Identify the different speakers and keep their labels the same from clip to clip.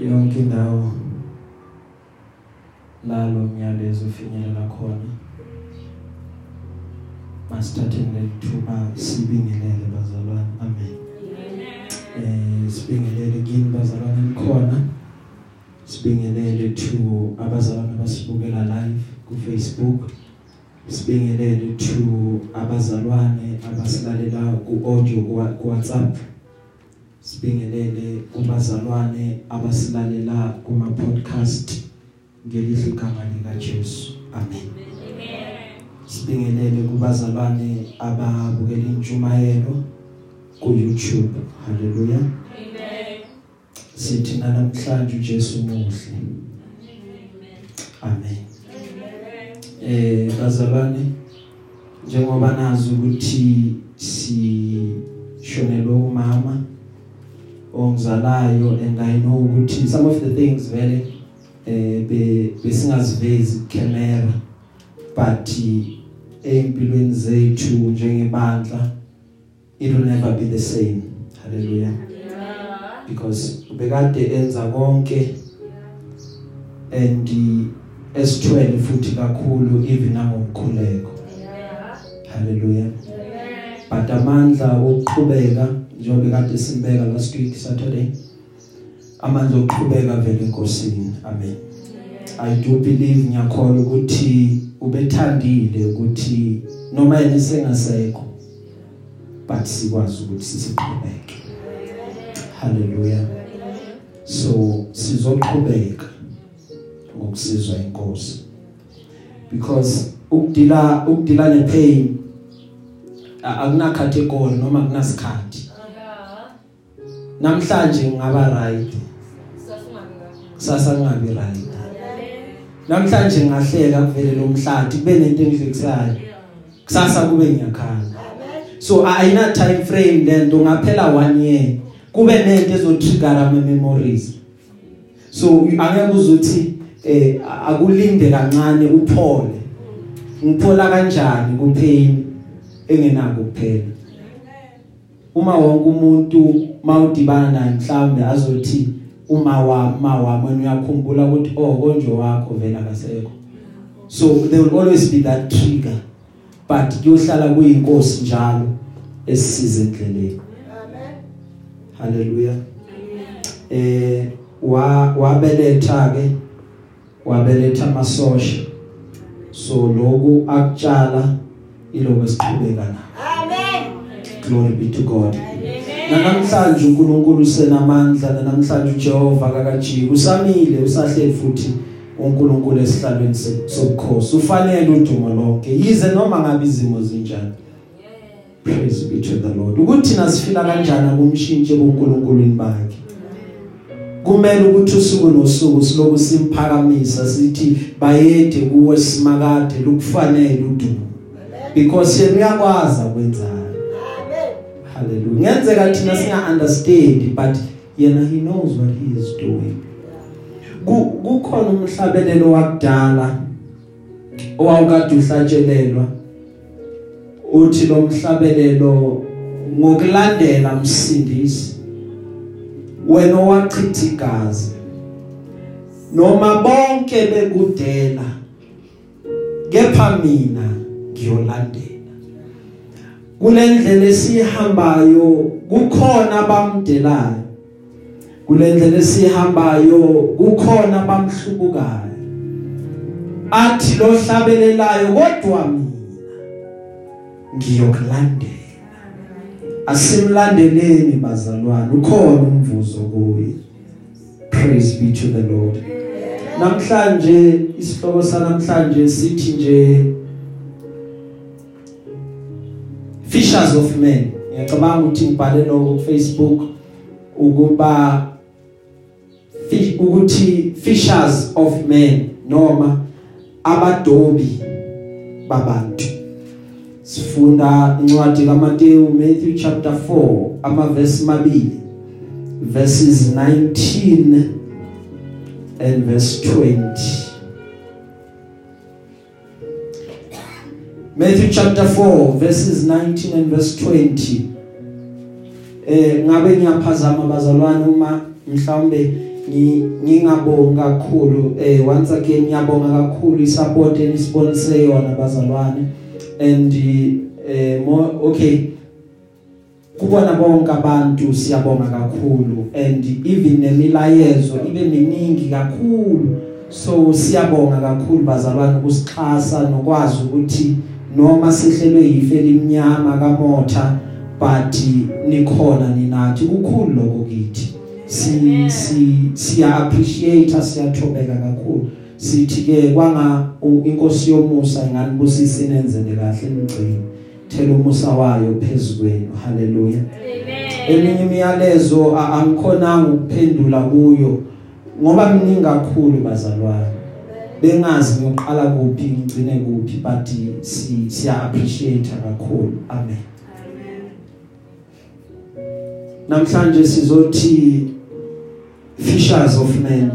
Speaker 1: yonke indawo lalo myalezo ufinyelela khona. Masithatheni lethuba sibingelele bazalwane. Amen. Eh sibingelele kini bazalwane nikhona sibingelele to abazalwane abasibukela live ku Facebook sibingelele to abazalwane abasilalela ku audio ku WhatsApp sibingelele kubazalwane abasilalela kuma podcast ngelihle igama lika Jesu amen. Sibingelele kubazalwane ababukela intshumayelo ku YouTube haleluya amen sithi namhlanje uJesu muhle. Amen. Eh bazalwane njengoba nazi ukuthi si shonelwe umama ongizalayo and I know ukuthi some of the things vele eh besingazivezi camera but empilweni zethu njengebandla it will never be the same. Hallelujah. Yeah. because bekade enza konke and esithwele futhi kakhulu even nangomkhuleko hallelujah. But amandla okuqhubeka njengoba kade simbeka last week Saturday amandla okuqhubeka vele enkosini. Amen. I do believe ngiyakholwa ukuthi ubethandile ukuthi noma yena sengasekho but sikwazi ukuthi sisiqhubeke. Haleluya so sizoqhubeka ngokusizwa inkosi. Because ukudila ukudila nepain akuna category noma kunasikhathi namhlanje ngaba right. Sasa ngabi right. Namhlanje ngahleka kuvele lo mhlathi kube nento engifikisayo kusasa kube ngiyakhala so ayina time frame lento ngaphela 1 year kube nento ezotrigger ama memories. So angeke uzuthi eh akulinde kancane uphole. Ngiphola kanjani ku pain engenako kuphela uma wonke umuntu mawudibana naye mhlawumbe azothi uma wami ma wami uyakhumbula ukuthi oh konje wakho vela kasekho so there will always be that trigger but kuyohlala kuyinkosi njalo esisize endleleni amen haleluya eh wa wabeletha ke wabeletha amasosha. So loku akutshala iloko esiqhubeka na amen glory be to god. Namhlanje uNkulunkulu usenamandla namhlanje uJehova kakajiki usamile usahleli futhi uNkulunkulu esihlalweni sobukhosi. Ufanele udumo lonke yize noma ngabe izimo zinjani. Praise be to the lord. Ukuthi nasifila kanjani kumshintshe kuNkulunkulu bakhe? Kumele ukuthi usuku nosuku siloku simphakamisa sithi bayede kuwe simakade lukufanele udumo. Because yena uyakwazi ukwenza. Haleluya ngenzeka thina singa understand but yena he knows what he is doing. Kukhona umhlabelelo wakudala owawukade uhlatshelelwa uthi lo mhlabelelo ngokulandela msindisi wena owachitha igazi. Noma bonke bekudela kepha mina ngiyolandela. Kulendlela esihambayo kukhona abamdelayo. Kulendlela esihambayo kukhona abamhlubukayo. Athi lo hlabelelayo kodwa mina ngiyokulandela. Asimlandeleni bazalwane. Ukhona umvuzo kuye. Praise be to the lord. Namhlanje isihloko sanamhlanje sithi nje fishers of men. Ngiyacabanga ukuthi ngibhale lokho ku Facebook ukuba fish ukuthi fishers of men noma abadobi babantu. Sifunda incwadi kaMateyu Matthew chapter 4 amaverse mabili verses 19 and verse 20 Matthew chapter 4 verses 19 and verse 20 eh ngabe ngiyaphazama bazalwane uma mhlawumbe ngingabonga kakhulu eh once again ngiyabonga kakhulu isupport enisponse yona bazalwane. And eh more okay kubona bonke abantu siyabonga kakhulu. And even nemilayezo ibe miningi kakhulu. So siyabonga kakhulu bazalwane ukusixhasa nokwazi ukuthi noma sihlelwe yife limnyama kamotha but nikhona ninathi kukhulu lokho kithi. Si si siya appreciate siyathobeka kakhulu. Sithi ke kwanga inkosi yomusa inganibusisa inenzele kahle emgcini thela umusa wayo phezukweni haleluya eminye imiyalezo angikhonanga ukuphendula kuyo ngoba mningi kakhulu bazalwane. Bengazi ngiyoqala kuphi ngigcine kuphi but si siya appreciate kakhulu. Amen. Namhlanje sizothi fishers of men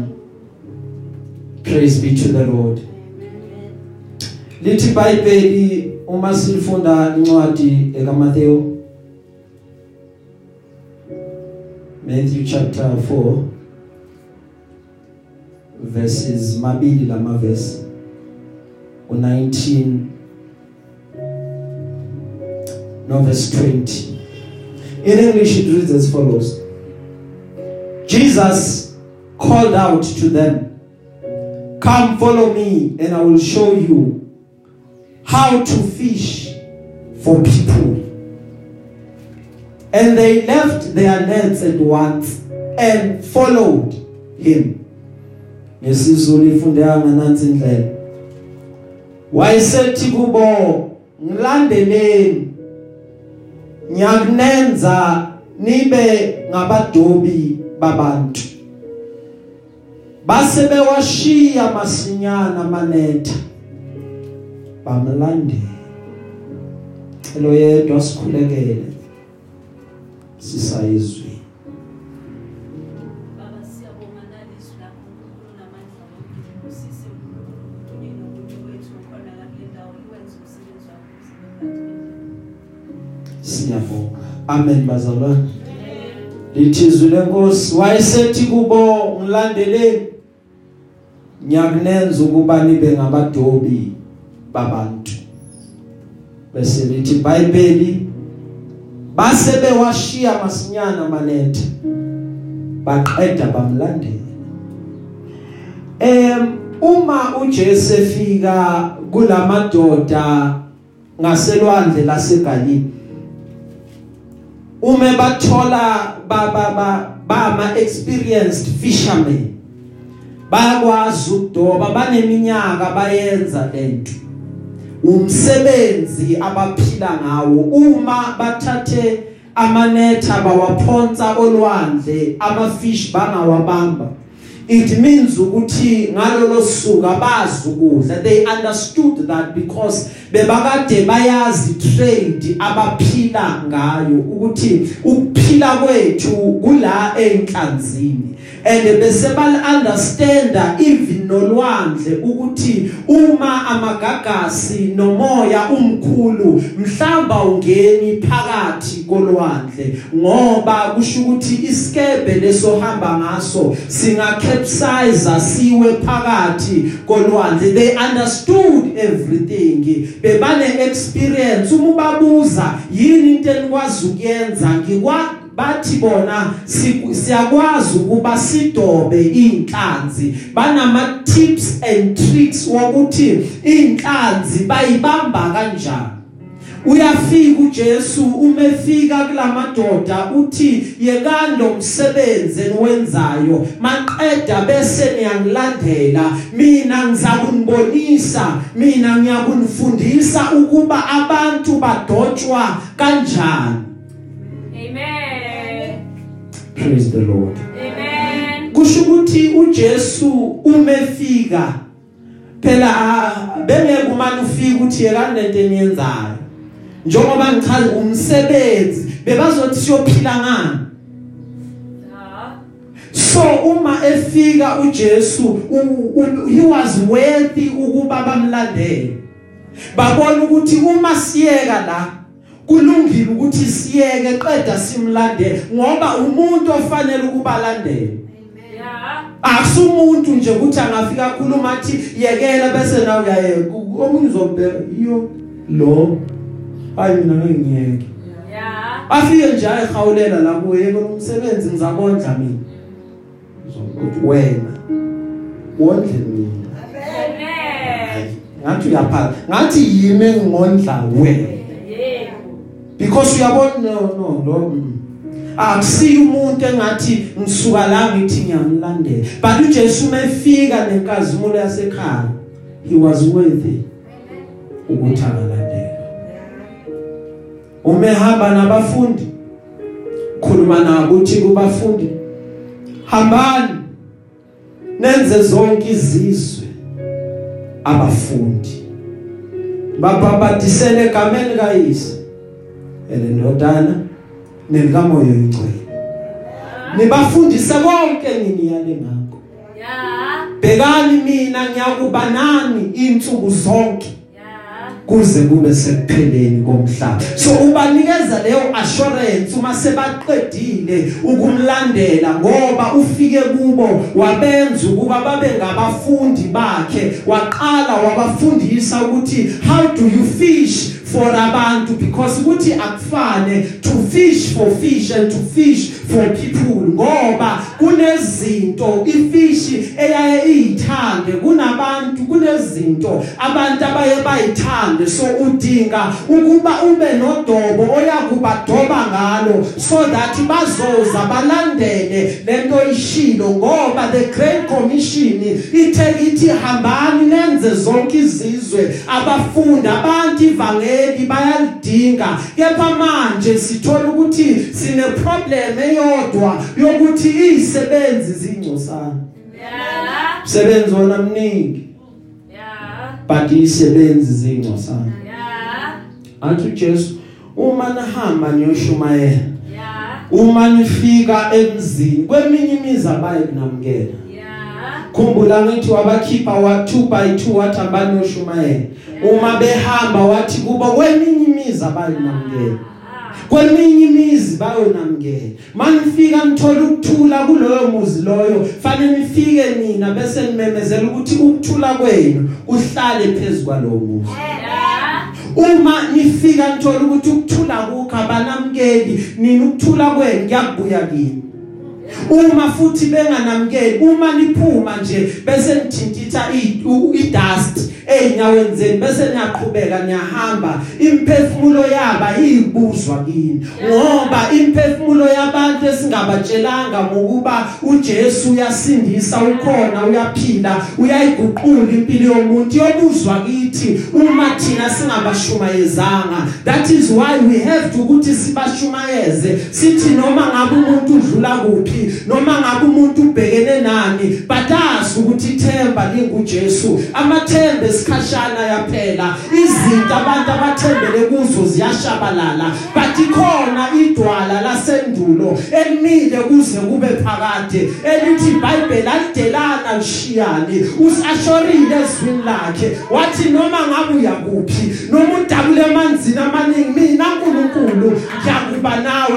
Speaker 1: praise be to the lord. Lithi iBhayibheli uma silifunda incwadi ekaMathewu Matthew chapter 4 verses mabili lama verse u19 no verse 20 in english it reads as follows. Jesus called out to them come follow me and i will show you how to fish for people. And they left their nets at once and followed him. Ngesizulu ifundeka nganansi indlela wayesethi kubo ngilandeleni ngiyakunenza nibe ngabadobi babantu. Base bewashiya masinyana amanetha. Bamlandela. Elo yedwa sikhulekele sisayizwe. Amen bazalwane. Lithizwe lenkosi wayesethi kubo ngilandeleni ngiyakunenza ukuba nibe ngabadobi babantu. Bese lithi iBhayibheli base bewashiya masinyana manethe baqeda bamlandela. Em uma uJesu efika kulamadoda ngaselwandle laseGalili ume bathola baba ba bama experienced fishermen. Bayakwazi ukudoba baneminyaka bayenza lento. Umsebenzi abaphila ngawo uma bathathe amanetha bawaphonsa olwandle amafish bangawabamba. It means ukuthi ngalolo suku abazi ukudla they understood that because bebakade bayazi trade abaphila ngayo ukuthi ukuphila kwethu kula enhlanzini. And bese bal understanda even nolwandle ukuthi uma amagagasi nomoya umkhulu mhlamba ungeni phakathi kolwandle. Ngoba kusho ukuthi iskebe lesohamba ngaso singacapsize siwe phakathi kolwandle. They understood everything. Bebane experience uma ubabuza yini into enikwazi ukuyenza? Ngikwa bathi bona siyakwazi ukuba sidobe inhlanzi banama tips and tricks wokuthi inhlanzi bayibamba kanjani. Uyafika uJesu umefika kulamadoda uthi yekani lo msebenzi eniwenzayo maqeda bese niyangilandela. Mina ngizakunibonisa mina ngiyakunifundisa ukuba abantu badotshwa kanjani.
Speaker 2: Amen.
Speaker 1: Praise the lord.
Speaker 2: Amen.
Speaker 1: Kusho ukuthi uJesu umefika. Phela bengeke umane ufika uthi yekani lento eniyenzayo. Njengoba ngichaza umsebenzi bebazothi siyophila ngani? So uma efika uJesu he was worthy ukuba bamlandele. Babona ukuthi uma siyeka la kulungile ukuthi siyeke qeda simlandele ngoba umuntu ofanele ukuba landele
Speaker 2: Yeah.
Speaker 1: akusumuntu nje ukuthi angafika khuluma athi yekela bese nawe uyayeka. Omunye uzobheka iyo lo. Hayi mina ngingiyeke
Speaker 2: Yeah.
Speaker 1: afike nje ayihawulela la kuye yeke umsebenzi ngizabondla mina uzokuthi wena wondle mina
Speaker 2: Amen.
Speaker 1: ngathi uyaphala ngathi yimi engondla wena
Speaker 2: Yeah.
Speaker 1: because uyabona no no lo mm. akusiyo umuntu engathi ngisuka la ngithi ngiyamlandela but uJesu mefika nenkazimulo yasekhaya he was worthy ukuthi akalandela umehamba nabafundi khuluma nabo uthi kubafundi hambani nenze zonke izizwe abafundi. Babhabadisele egameni kaYise elendodana nelikamoya oyingcwele nibafundise konke nginiyale ngakho.
Speaker 2: Yeah.
Speaker 1: bhekani mina ngiyakuba nani insuku zonke. Kuze kube sekupheleni komhlaba. So ubanikeza leyo assurance uma sebaqedile ukumlandela ngoba ufike kubo wabenza ukuba babe ngabafundi bakhe waqala wabafundisa ukuthi how do you fish? For abantu because ukuthi akufane to fish for fish and to fish for people ngoba kunezinto ifishi eyaye iyithande kunabantu kunezinto abantu abaye bayithande. So udinga ukuba ube nodobo oyakubadoba ngalo so that bazoza balandele lento ishilo ngoba the great commission ithe ithi hambani nenze zonke izizwe. Abafundi abantu ivangeli bayalidinga kepha manje sithola ukuthi sine problem eyodwa yokuthi izisebenzi zingcosana
Speaker 2: Yeah.
Speaker 1: sebenzi wona mningi
Speaker 2: Yeah.
Speaker 1: but izisebenzi zingcosana
Speaker 2: Yeah.
Speaker 1: athi uJesu uma nihamba niyoshumayela
Speaker 2: Yeah.
Speaker 1: uma nifika emzini kweminye imizi abayi kunamukela
Speaker 2: Yeah.
Speaker 1: khumbula ngithi wabakhipha wa 2 by 2 wathi ambani oshumayela uma behamba wathi kuba kweminye imizi abayi kunamukela kweminye imizi bayonamukela manifika nithola ukuthula kuloyo muzi loyo. Fanele nifike nina bese nimemezela ukuthi ukuthula kwenu kuhlale phezulu kwalowo muzi.
Speaker 2: Yeah.
Speaker 1: uma nifika nithola ukuthi ukuthula kukho abanamkeli nina ukuthula kwenu kuyakubuya kini. Uma futhi benganamkeli uma niphuma nje bese nithintitha i-dust einyaweni zenu bese niyaqhubeka niyahamba. Imphefumulo yabo ayibuzwa kini ngoba imphefumulo yabantu esingabatshelanga ngokuba uJesu uyasindisa ukhona uyaphila uyayiguqula impilo yomuntu yobuzwa kithi uma thina singabashumayezanga. That is why we have to ukuthi sibashumayeze sithi noma ngabe umuntu udlula kuphi noma ngabe umuntu ubhekene nani batazi ukuthi ithemba linguJesu. Amathembe esikhashana yaphela izinto abantu abathembele kuzo ziyashabalala but ikhona idwala lasendulo elimile kuze kube phakade elithi iBhayibheli alidelana lishiyani usashorile ezwini lakhe. Wathi noma ngabe uyakuphi noma udabule emanzini amaningi mina uNkulunkulu ngiyakuba nawe.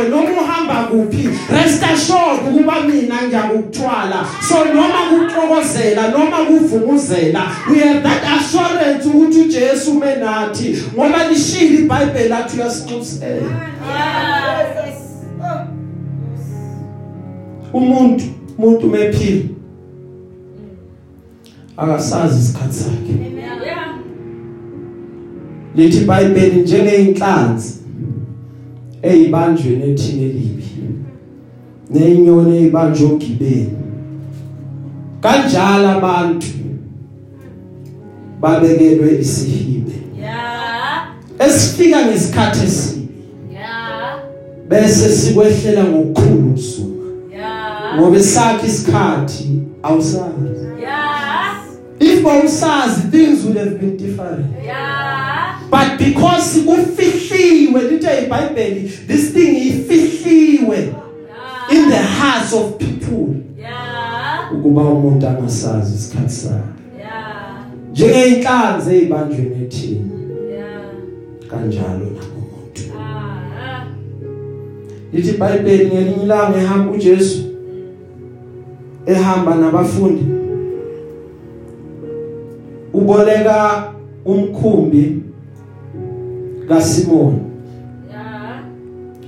Speaker 1: Kuphi rest assured ukuba mina ngiyakuthwala. So noma kuxokozela noma kuvunguzela we have that assurance ukuthi uJesu menathi ngoba lishilo iBhayibheli athi uyasiqusela umuntu umuntu mephila akasazi isikhathi sakhe. Lithi iBhayibheli njengeinhlanzi ezibanjweni ethini elibi nenyoni ezibanjwe ogibeni kanjalo abantu babekelwe isihibe
Speaker 2: Yeah.
Speaker 1: esifika ngesikhathi esibi
Speaker 2: Yeah.
Speaker 1: bese sikwehlela ngokukhulu kusuma
Speaker 2: Yeah.
Speaker 1: ngoba sakhe isikhathi awusazi
Speaker 2: Yeah.
Speaker 1: if bawusazi things would have been different
Speaker 2: Yeah.
Speaker 1: but because kufihliwe lithe iBhayibheli this thing ifihliwe in the hearts of people
Speaker 2: Yeah.
Speaker 1: ukuba umuntu angasazi isikhathi sakhe
Speaker 2: Yeah.
Speaker 1: njengeinhlanzi ezibanjweni ethini
Speaker 2: Yeah.
Speaker 1: kanjalo nakumuntu
Speaker 2: Ah.
Speaker 1: lithi iBhayibheli ngelinye ilanga ehamba uJesu ehamba nabafundi uboleka umkhumbi kaSimon
Speaker 2: Yeah.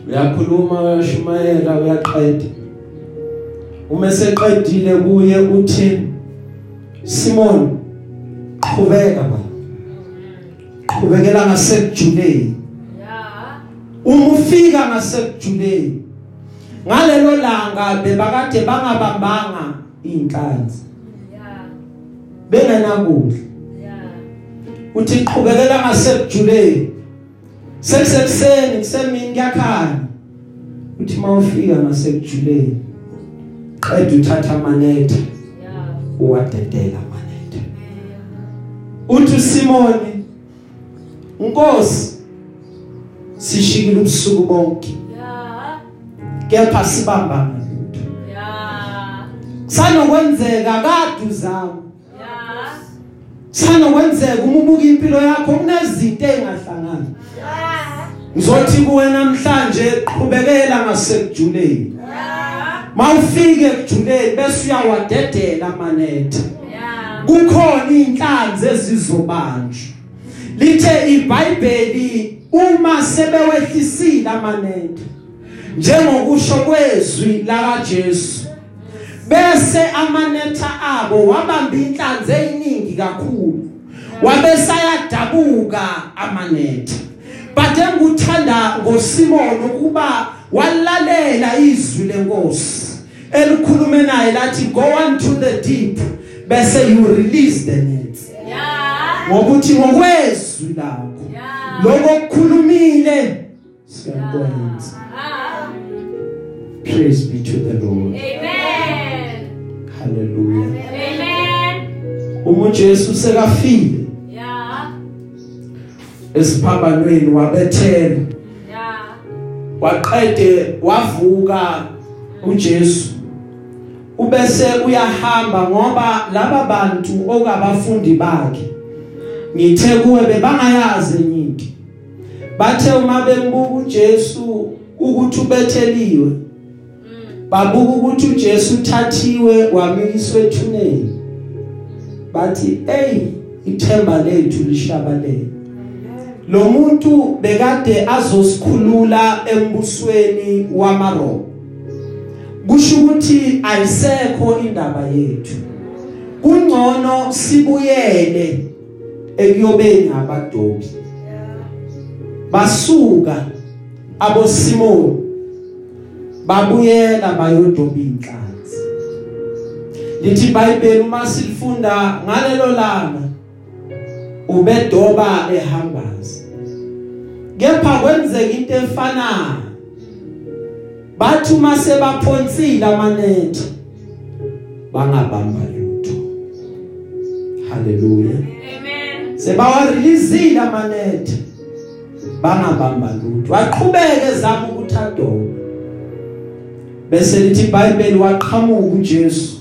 Speaker 1: Uyakhuluma uyashumayela uyaqeda uma seqedile kuye uthi Simon qhubeka ba. Qhubekela ngasekujuleni.
Speaker 2: Yeah.
Speaker 1: uma ufika ngasekujuleni. Ngalelo langa bebakade bangabambanga inhlanzi
Speaker 2: Yeah.
Speaker 1: bengenakudla.
Speaker 2: Yeah.
Speaker 1: uthi qhubekela ngasekujuleni. Sekusekuseni kusemini kuyakhanya. Uthi mawufika ngasekujuleni qeda uthatha amanetha. Uwadedela amanetha. Uthi uSimoni Nkosi sishikile ubusuku bonke. Kepha sibamba lutho. Sanokwenzeka kade uzama. Sanokwenzeka uma ubuka impilo yakho kunezinto engahlangani. Ngizothi kuwe namhlanje qhubekela ngasekujuleni. Mawufike ekujuleni bese uyawadedela amanetha
Speaker 2: Yeah.
Speaker 1: kukhona inhlanzi ezizobanjwa. Lithe iBhayibheli uma sebewehlisile amanetha njengokusho kwezwi la Jesu bese amanetha abo wabamba inhlanzi eziningi kakhulu wabesayadabuka amanetha. Bathe nguthanda ngoSimon ukuba walalela izwi lenkosi elikhulume naye lathi go unto the deep bese you release the nets
Speaker 2: Yeah.
Speaker 1: ngokuthi ngokwezwi lakho
Speaker 2: Yeah.
Speaker 1: lokho okukhulumile siyakwenza
Speaker 2: Ah.
Speaker 1: praise be to the lord
Speaker 2: Amen.
Speaker 1: hallelujah
Speaker 2: Amen.
Speaker 1: uma uJesu sekafile
Speaker 2: Yeah.
Speaker 1: Esiphambanweni wabethela
Speaker 2: Yeah.
Speaker 1: waqede wavuka uJesu. Ubese uyahamba ngoba laba bantu okabafundi bakhe ngithe kuwe bebangayazi enye into. Bathe uma bembuka uJesu ukuthi ubetheliwe babuka ukuthi uJesu uthathiwe wamikiswa ethuneni. Bathi hey ithemba lethu lishabalele. Lo muntu bekade azosikhulula embusweni wamaRoma. Kusho ukuthi ayisekho indaba yethu. Kungcono sibuyele ekuyobeni abadobi. Basuka abosimoni babuyela bayodoba inhlanzi. Lithi iBhayibheli uma silifunda ngalelo langa ubedoba ehambaza. Kepha kwenzeka into efanayo bathi uma sebaphonsile amanetha bangabamba lutho. Haleluya.
Speaker 2: Amen.
Speaker 1: sebawareleasile amanetha bangabamba lutho. Waqhubeka ezama ukuthi adobe bese lithi iBhayibheli waqhamuka uJesu.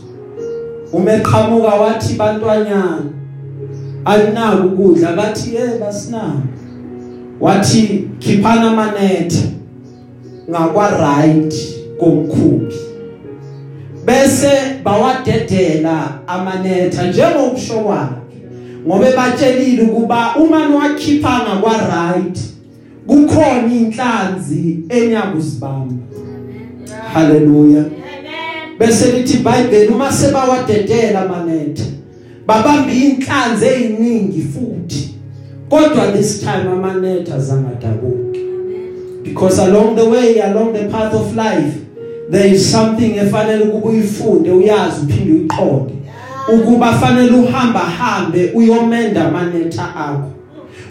Speaker 1: Uma eqhamuka wathi bantwanyana alinako ukudla. Bathi yebo asinako. Wathi khiphana amanetha ngakwa right komkhumbi bese bawadedela amanetha njengokusho kwakhe ngoba batshelile ukuba uma niwakhipha ngakwa right kukhona inhlanzi enyakuzibamba haleluya. Bese lithi iBhayibheli uma sebawadedela amanetha babamba inhlanzi eziningi futhi. Kodwa this time amanetha zangadabuki because along the way along the path of life there is something efanele ukuba uyifunde uyazi uphinde uyiqonde ukuba fanele uhamba hambe uyomenda amanetha akho.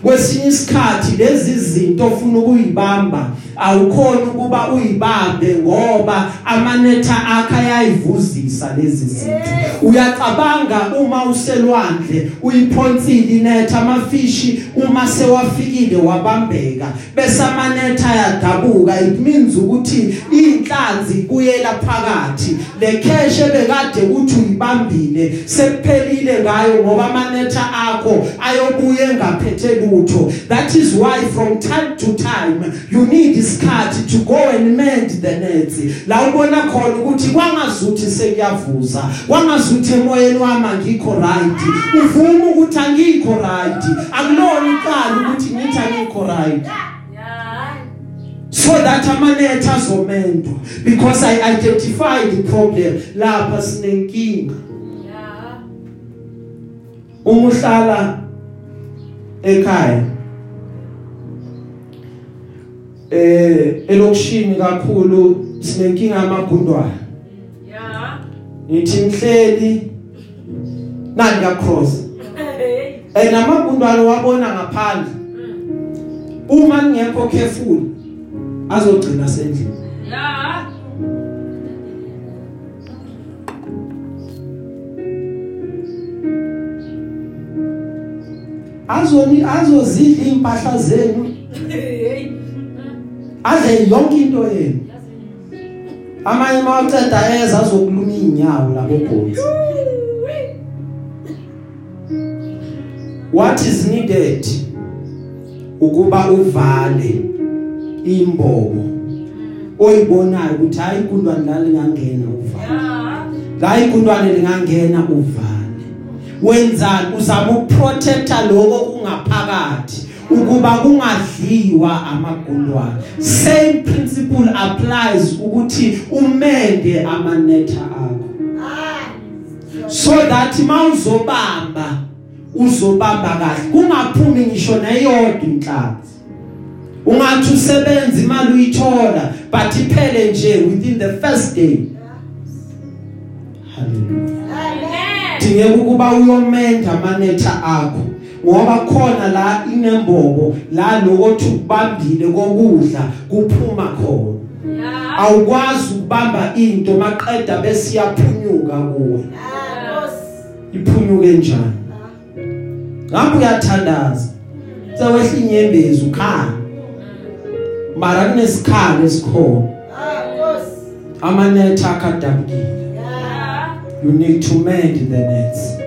Speaker 1: Kwesinye isikhathi lezi zinto ofuna ukuyibamba awukhona ukuba uyibambe ngoba amanetha akha ayayivuzisa lezi zinto. Uyacabanga uma uselwandle uyiphonsile inetha amafishi uma sewafikile wabambeka bese amanetha ayadabuka. It means ukuthi inhlanzi kuyela phakathi. Lekheshe bekade uthi uyibambile sekuphelile ngayo ngoba amanetha akho ayobuye ngaphethe lutho that is why from time to time you need isikhathi to go and mend the nets. La ubona khona ukuthi kwangazuthi sekuyavuza kwangazuthi emoyeni wami angikho right. Uvuma ukuthi angikho right. Akulona iqala ukuthi ngithi angikho right. So that amanetha azomendwa because i identified the problem. Lapha sinenkinga.
Speaker 2: Yeah.
Speaker 1: uma uhlala ekhaya. Eh elokishini kakhulu sinenkinga amagundwane
Speaker 2: Yeah.
Speaker 1: nithi mhleli nani ya cross eh namagundwane wabona ngaphandle. Uma ngekho careful azogcina sendlini.
Speaker 2: Yeah.
Speaker 1: Azozidla impahla zenu.
Speaker 2: Hey.
Speaker 1: adle yonke into yenu. Amanye mawuceda eza azokuluma inyawo labo bhonzi what is needed? Ukuba uvale imbobo oyibonayo ukuthi hayi ikundwane la lingangena uvale
Speaker 2: Yeah.
Speaker 1: la ikundwane lingangena uvale wenzani? Uzama ukuprotecta lokho kungaphakathi ukuba kungadliwa amagundwane same principle applies ukuthi umende amanetha akho. So that mawuzobamba uzobamba kahle. Kungaphumi ngisho neyodwa inhlanzi. Ungathi usebenza imali uyithola but iphele nje within the first day. Hallelujah.
Speaker 2: Amen.
Speaker 1: dingeka ukuba uyomenda amanetha akho ngoba khona la inembobo la lokuthi ubambile kokudla kuphuma khona. Awukwazi ukubamba into maqeda bese iyaphunyuka kuwe iphunyuke njani? Ngabe uyathandaza. Sewehla inyembezi ukhala mara kunesikhalo esikhona. Amanetha akadabukile. You need to mend the nets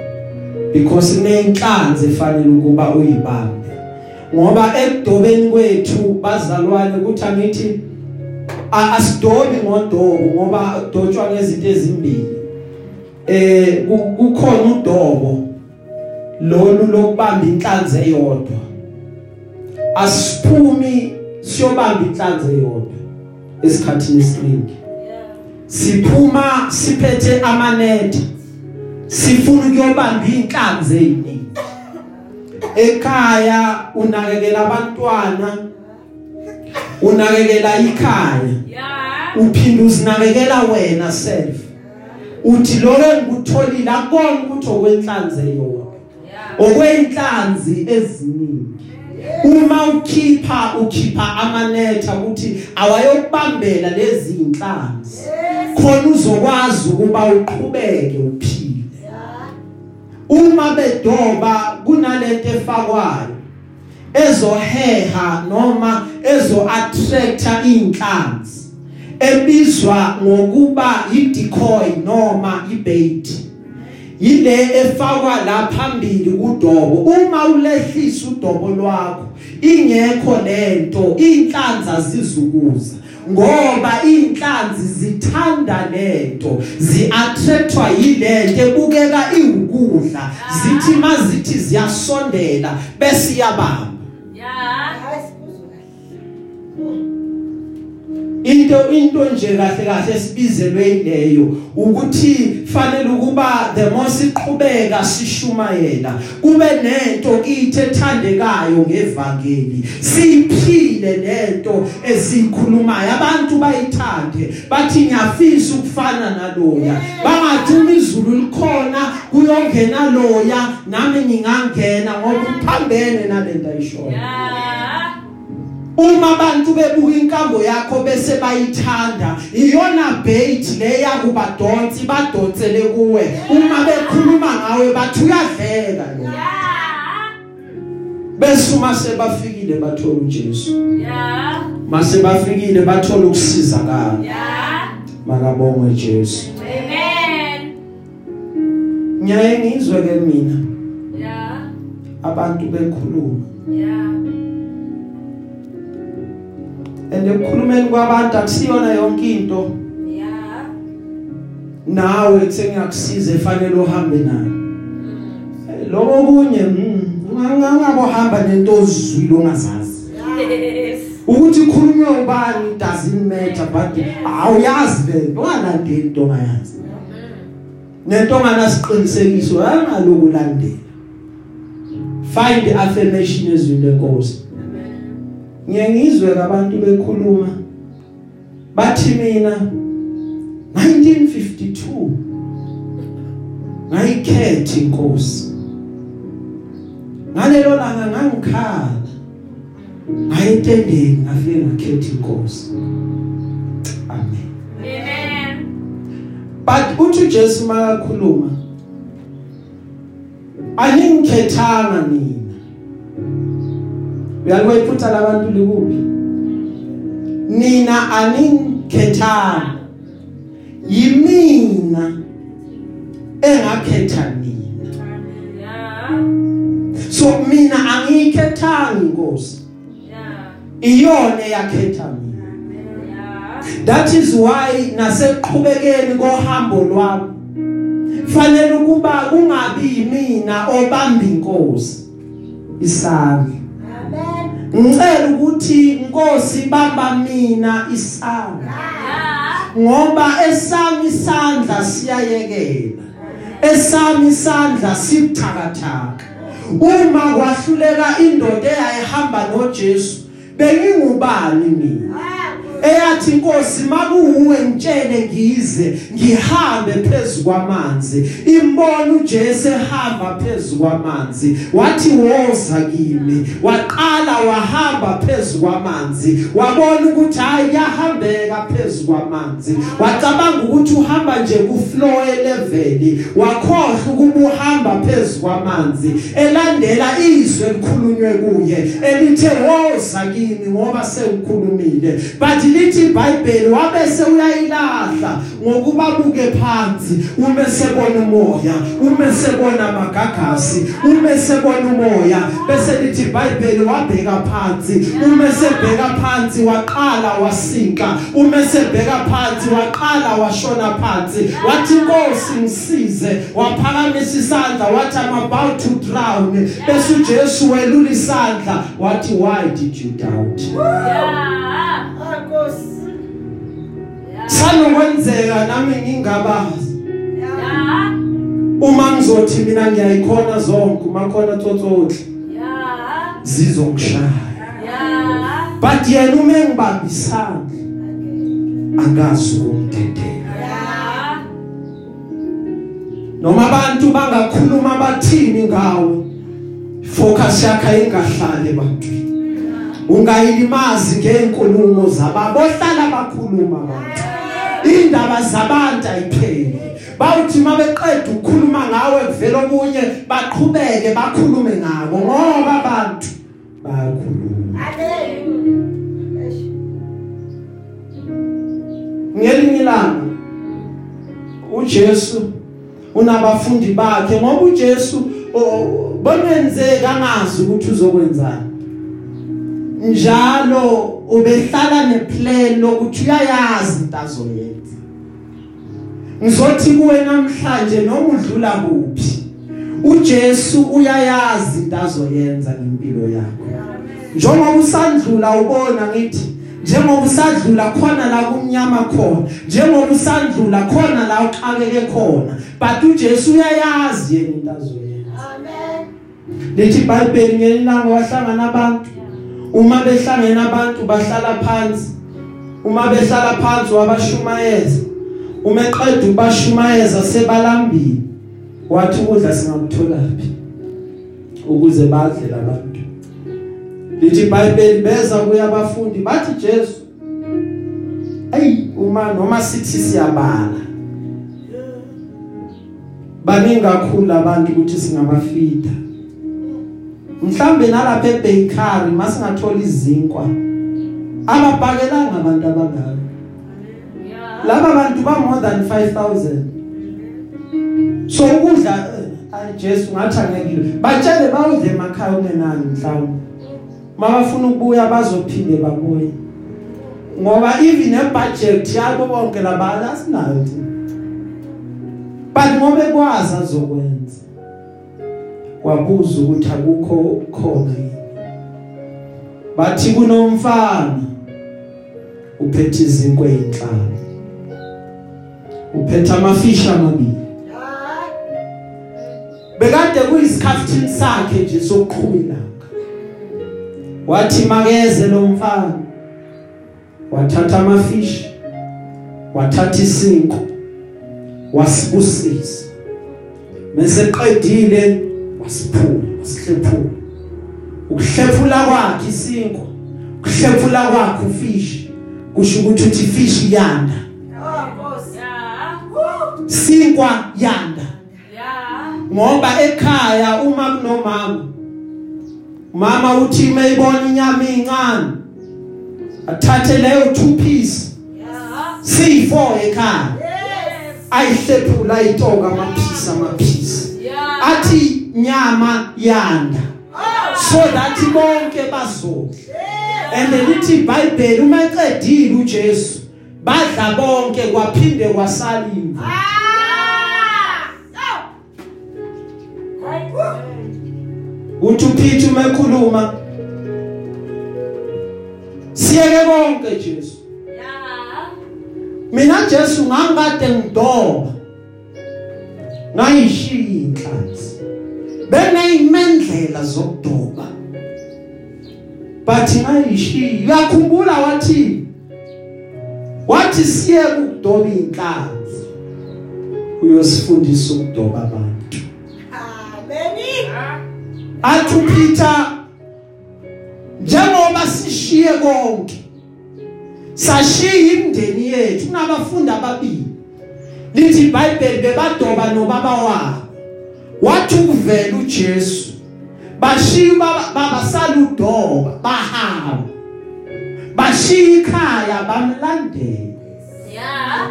Speaker 1: because inenhlanzi efanele ukuba uyibambe. Ngoba ekudobeni kwethu bazalwane ukuthi angithi asidobi ngodobo ngoba kudotshwa ngezinto ezimbili. Eh ku- kukhona udobo lolu lokubamba inhlanzi eyodwa. Asiphumi siyobamba inhlanzi eyodwa esikhathini esiningi. Siphuma siphethe amanetha sifuna ukuyobamba inhlanzi eziningi ekhaya unakekela abantwana unakekela ikhaya. Uphinde uzinakekela wena self. Uthi lokho engikutholile akona ukuthi okwenhlanzi eyodwa
Speaker 2: Yeah.
Speaker 1: okwenhlanzi eziningi. Uma ukhipha ukhipha amanetha ukuthi awayokubambela lezi inhlanzi khona uzokwazi ukuba uqhubeke uphile. Uma bedoba kunalento efakwayo ezoheha noma ezo attracta inhlanzi ebizwa ngokuba i-decoy noma ibait. Yile efakwa la phambili kudobo. Uma ulehlisa udobo lwakho ingekho lento inhlanza zizukuza ngoba inhlanzi zithanda lento ziattractwa yilento ebukeka iwukudla. Zithi mazithi ziyasondela bese iyabamba.
Speaker 2: Yeah.
Speaker 1: Into into nje kahle kahle esibizelwe ileyo ukuthi fanele ukuba the more siqhubeka sishumayela kube nento kithi ethandekayo ngevangeli siphile lento esikhulumayo abantu bayithande bathi ngiyafisa ukufana naloya. Bangathuma izulu likhona kuyongena loya nami ngingangena ngoba uphambene nalento ayishoyo.
Speaker 2: Yeah.
Speaker 1: Uma abantu bebuka inkambo yakho bese bayithanda iyona bait le yakuba donsi badonsele kuwe uma bekhuluma ngawe bathi uyadleka lo
Speaker 2: Yeah.
Speaker 1: bese uma sebafikile bathola uJesu
Speaker 2: Yeah.
Speaker 1: mase bafikile bathola ukusizakala
Speaker 2: Yeah.
Speaker 1: makabongwe Jesu
Speaker 2: Amen.
Speaker 1: nyaye ngizwe ke mina
Speaker 2: Yeah.
Speaker 1: abantu bekhuluma
Speaker 2: Yeah.
Speaker 1: And ekukhulumeni kwabantu akusiyona yonke into.
Speaker 2: Yeah.
Speaker 1: nawe kusengiyakusiza efanele uhambe nayo lokho kunye mm, ungangabo hamba nento ozizwile ongazazi. Ukuthi khulunywe ubani doesn't matter but awuyazi vele ungalandeli into ongayazi. Nento onganasiqinisekiso angaloku landela find affirmation ezwini lenkosi ngiye ngizwe abantu bekhuluma. Bathi mina 1952 ngayikhetha inkosi. Ngalelo langa ngangikhala ngayetendeni ngafike ngakhetha inkosi. Amen.
Speaker 2: Amen.
Speaker 1: but uthi uJesu makakhuluma angingikhethanga nina uyaliphutha labantu likuphi? Nina aningikhethanga yimina engakhetha
Speaker 2: Yeah.
Speaker 1: so mina angiyikhethanga inkosi iyona eyakhetha mina. That is why naseqhubekeni kohambo lwami fanele ukuba kungabi yimina obamba inkosi isandla. Ngicela ukuthi inkosi ibamba mina isandla.
Speaker 2: Yeah.
Speaker 1: ngoba esami isandla siyayekela. Esami isandla sibuthakathaka. Uma kwahluleka indoda eyayihamba noJesu bengingubani mina? Eyathi inkosi makuwe ngitshele ngize ngihambe phezulu kwamanzi. Imbona uJesu ehamba phezulu kwamanzi wathi woza kimi. Waqala wahamba phezulu kwamanzi wabona ukuthi hayi yahambeka phezulu kwamanzi. Wacabanga ukuthi uhamba nje ku flow level wakhohlwa ukuba uhamba phezulu kwamanzi elandela izwi elikhulunywe kuye elithe woza kimi ngoba sengikhulumile but lithi iBhayibheli wabese uyayilahla ngokuba buke phansi ume sebona umoya ume sebona amagagasi ume sebona umoya. Bese lithi iBhayibheli wabheka phansi ume sebheka phansi waqala wasinka ume sebheka phansi waqala washona phansi. Wathi inkosi ngisize. Waphakamisa isandla wathi I'm about to drown. Bese uJesu welula isandla wathi why did you doubt?
Speaker 2: Yeah. Yeah.
Speaker 1: sanokwenzeka nami ngingabazi
Speaker 2: Yeah.
Speaker 1: uma ngizothi mina ngiyayikhona zonke uma khona tsotsothle
Speaker 2: Yeah.
Speaker 1: zizongishaya
Speaker 2: Yeah.
Speaker 1: but yena uma engibambisana angazi ukumdedela
Speaker 2: Yeah.
Speaker 1: noma abantu bangakhuluma bathini ngawe focus yakho ingahlali ebantwini ungayilimazi ngenkulumo zababo ohlala bakhuluma abantu indaba zabantu ayipheli. Bawuthi mabeqeda ukukhuluma ngawe kuvela omunye baqhubeke bakhulume ngabo ngoba abantu bayakhuluma. Ngelinye ilanga uJesu unabafundi bakhe ngoba uJesu bonenze kangazi ukuthi uzokwenzani. Njalo ubehlala neplan lokuthi uyayazi into azoyenza ngizothi kuwe namhlanje noma udlula kuphi uJesu uyayazi into azoyenza ngempilo yakho. Njengoba usandlula ubona ngithi njengoba usadlula khona la kumnyama khona njengoba usandlula khona la uxakeke khona but uJesu uyayazi yena into azoyenza amen lithi iBhayibheli ngelanga wahlangana abantu uma behlangene abantu bahlala phansi. Uma behlala phansi wabashumayeza. Uma eqeda ubashumayeza sebalambile. Wathi ukudla singakutholaphi ukuze badle labantu lithi iBhayibheli beza kuya abafundi bathi Jesu ay uma noma sithi siyabala baningi kakhulu abantu ukuthi singabafida. Mhlambe nalapha ebakery masingathola izinkwa. Ababhakelanga abantu abangaka.
Speaker 2: Yeah.
Speaker 1: laba bantu ba more than 5000 so ukudla ayi Jesu ngathi angekile. Batshele bawudle emakhaya ungenani mhlawumbe? Mabafuna ukubuya bazophinde babuye. Ngoba even nebudget yabo bonke labala asinayo thina but ngoba ekwazi azokwenza. Wabuza ukuthi akukho khona yini. Bathi kunomfana. Uphethe izinkwe ezinhlanu uphethe amafisha amabili. Bekade kuyisikhaftini sakhe nje sokuqhubelanga wathi makeze lo mfana. Wathatha amafishi wathatha isinko wasibusisa meseqedile wasiphula wasihlephula ukuhlephula kwakhe isinko ukuhlephula kwakhe ufishi kusho ukuthi uthi fishi yanda. Sinkwa yanda. Ngoba ekhaya uma kunomama mama uthi mayibona inyama incane athathe leyo two piece C4 ekhaya. Ayihlephula ayitoka amaphisi amaphisi. Athi nyama yanda. So that bonke bazodla and lithi iBhayibheli uma eqedile uJesu badla bonke kwaphinde kwasalimva uthi uPeter uma ekhuluma siyeke konke Jesu. Mina Jesu ngangikade ngidoba ngayishiya inhlanzi benayimendlela zokudoba but ngayishiya uyakhumbula wathi wathi siye ukudoba inhlanzi uyosifundisa ukudoba abantu. Athi uPeter njengoba sishiye konke sashiya imndeni yethu kunabafundi ababili lithi iBhayibheli bebadoba nobaba wabo. Wathi ukuvela uJesu bashiya baba saludoba bahamba bashiya ikhaya bamlandela.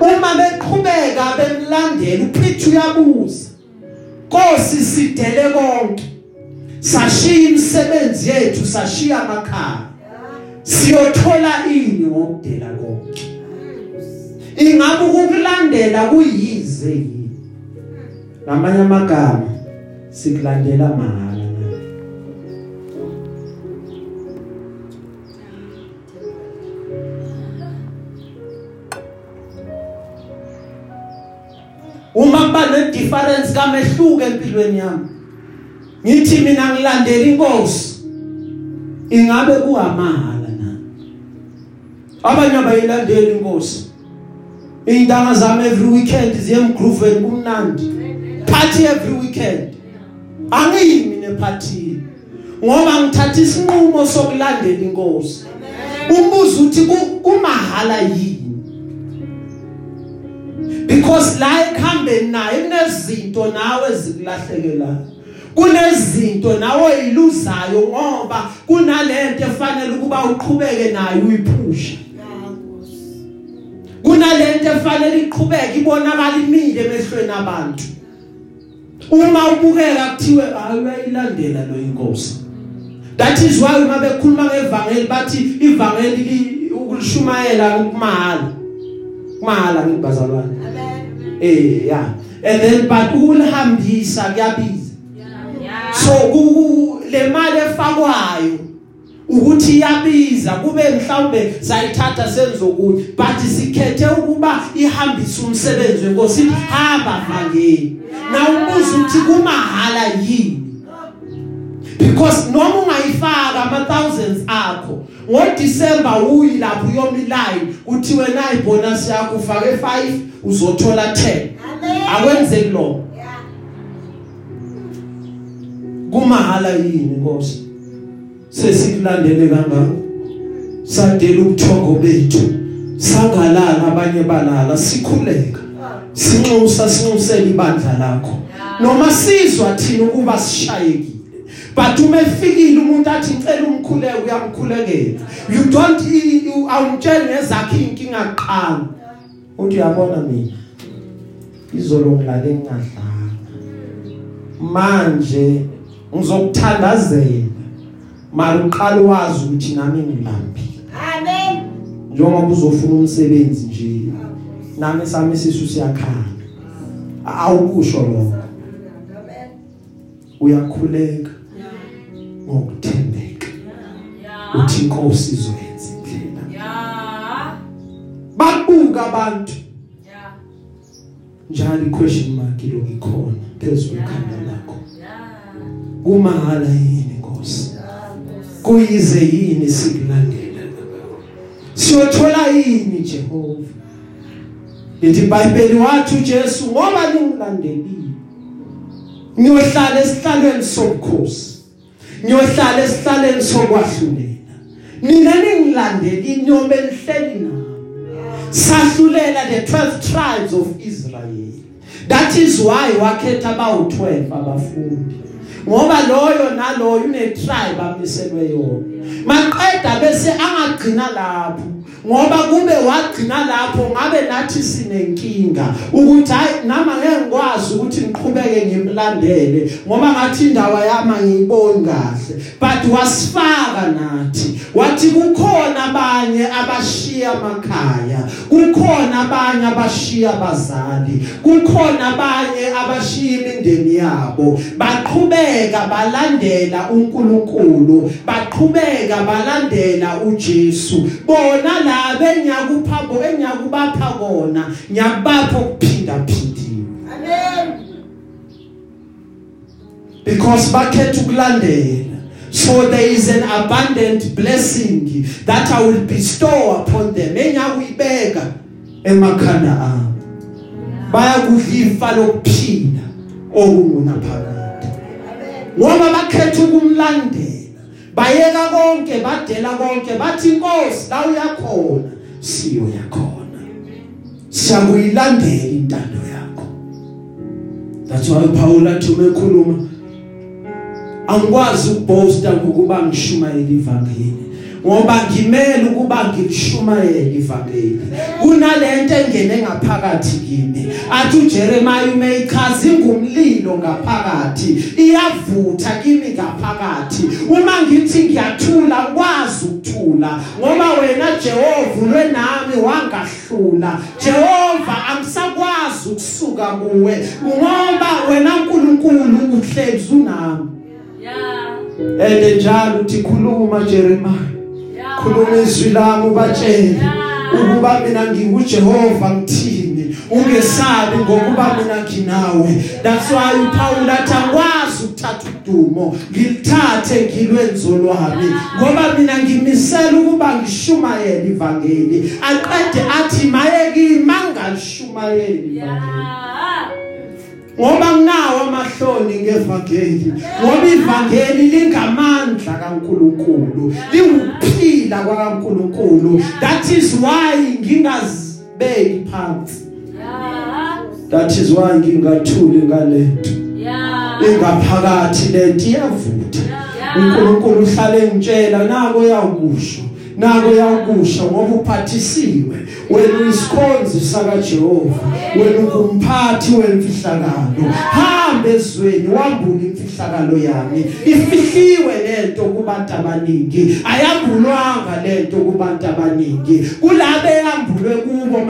Speaker 1: Uma beqhubeka bemlandela uPeter uyabuza Nkosi sidele konke? Sashiya imisebenzi yethu sashiya amakhaya. Siyothola ini ngokudela konke? Ingabe ukukulandela kuyize yini? Ngamanye amagama sikulandela mahala uma kuba ne difference kamehluko empilweni yami ngithi mina ngilandela inkosi ingabe kuhamahala na? Abanye abayilandeli inkosi indanga zami every weekend ziye emgrooveni kumnandi. Party every weekend. Angiyimi neparty ngoba ngithatha isinqumo sokulandela inkosi. Umbuzo uthi kumahala yini? Because la ekhambeni naye kunezinto nawe ezikulahlekelayo kunezinto nawe iluzayo ngoba kunalento efanele ukuba uqhubeke nayo uyiphusha kunalento efanele iqhubeke ibonakala imile emehlweni abantu. Uma ubukeka kuthiwe ayilandela lo inkosi. That is why uma bekhuluma ngevangeli bathi ivangeli ukulishumayela kumahala kumahala ngibazalwane. Eh yeah and then but ukulihambisa kuyabiza. So le mali efakwayo ukuthi iyabiza kube mhlawumbe sayithatha senzokuthi but sikhethe ukuba ihambise umsebenzi wenkosi. Hamba mangeni. Na ubuza ukuthi kumahala yini? Because noma ungayifaka ama thousands akho ngo December uyi lapho uyomilay uthiwe na ibonus yakho ufake 5 uzothola 10 akwenzeki lo kumahala yini Nkosi? Sesikulandele kangaka sadela ubuthongo bethu. Sangalala abanye balala sikhuleka. Sinxusa sinxusela ibandla lakho. Noma sizwa thina ukuba sishayekile but uma efikile umuntu athi ngicela umkhuleko uyamkhulekela. You don't awumtsheli ngezakhe inkinga qala uthi uyabona mina? Izolo ngilale ngingadlanga. Manje ngizokuthandazela. Mara uqala wazi ukuthi nami ngilambile
Speaker 3: Amen.
Speaker 1: njengoba uzofuna umsebenzi nje nami sami sisu siyakhala awukusho lokho
Speaker 3: Amen.
Speaker 1: uyakhuleka ngokuthembeka
Speaker 2: Yeah.
Speaker 1: uthi inkosi izoyenza indlela
Speaker 2: Yeah.
Speaker 1: babuka abantu
Speaker 2: Yeah.
Speaker 1: njalo iquestion mark lo ikhona phezulu ekhanda lakho
Speaker 2: Yeah.
Speaker 1: kumahala yini inkosi kuyize yini sikulandela siyothola yini Jehova? Lithi iBhayibheli wathi uJesu ngoba ningilandelile niyohlala esihlalweni sobukhosi niyohlala esihlalweni sokwahlulela. Nina ningilandelile niyobe nihleli nami. Sahlulela the 12 tribes of Israel. That is why wakhetha abawu12 abafundi. Ngoba loyo naloyo une tribe amiselwe yona. Maqeda bese angagcina lapho. Ngoba kube wagcina lapho ngabe nathi sinenkinga. Ukuthi hayi nama ngeke ngikwazi ukuthi ngiqhubeke ngimlandele ngoba ngathi indawo yami ngiyiboni kahle. But wasifaka nathi. Wathi kukhona abanye abashiya amakhaya kukhona abanye abashiya abazali kukhona abanye abashiya imindeni yabo. Baqhubeka balandela uNkulunkulu baqhubeka balandela uJesu. Bona la benyakupha bo enyakubapha kona nyakubapha ukuphinda phindiwe
Speaker 3: Amen.
Speaker 1: because bakhetha ukulandela. So there is an abundant blessing that I will bestow upon them. Enyakuyibeka emakhanda abo bayakudlifa lokuphila okunguna phakathi ngoba bakhetha ukumlandela. Bayeka konke badela konke bathi inkosi la uyakhona siyo yakhona. Siyakuyilandela intando yakho. That's why Paul athi uma ekhuluma angikwazi ukuboasta ngokuba ngishumayela ivangeli ngoba ngimele ukuba ngilishumayele ivangeli. Kunalento engene ngaphakathi kimi. Athi uJeremiah umeyichaza ingumlilo ngaphakathi. Iyavutha kimi ngaphakathi. Uma ngithi ngiyathula kwazi ukuthula. Ngoba wena Jehova ulwe nami wangahlula. Jehova angisakwazi ukusuka kuwe. Ngoba wena uNkulunkulu uhlezi unami.
Speaker 2: Yeah.
Speaker 1: ende njalo uthi khuluma Jeremiah. Khuluma izwi lami ubatshele ukuba mina nginguJehova ngithini? Ungesabi ngokuba mina nginawe. That's why uPaul athi angikwazi ukuthatha udumo ngilithathe ngilwenzo lwami ngoba mina ngimisela ukuba ngishumayele ivangeli. Aqede athi maye kimi mangashumayeli ivangeli. Ngoba nginawo amahloni ngevangeli ngoba ivangeli lingamandla kaNkuluNkulu lingukuphila kwaNkuluNkulu that is why ngingazibeki phansi. That is why ngingathuli ngalento.
Speaker 2: Yeah.
Speaker 1: engaphakathi lento iyavutha. uNkulunkulu uhlale ngitshela nako yakusho nako yakusho ngoba uphathisiwe. Wena uyisikhonzi saka Jehova wena ungumphathi wemfihlakalo. Hambe ezweni wambule imfihlakalo yami. Ifihliwe lento kubantu abaningi. Ayambulwanga lento kubantu abaningi. Kulabe yambulwe kubo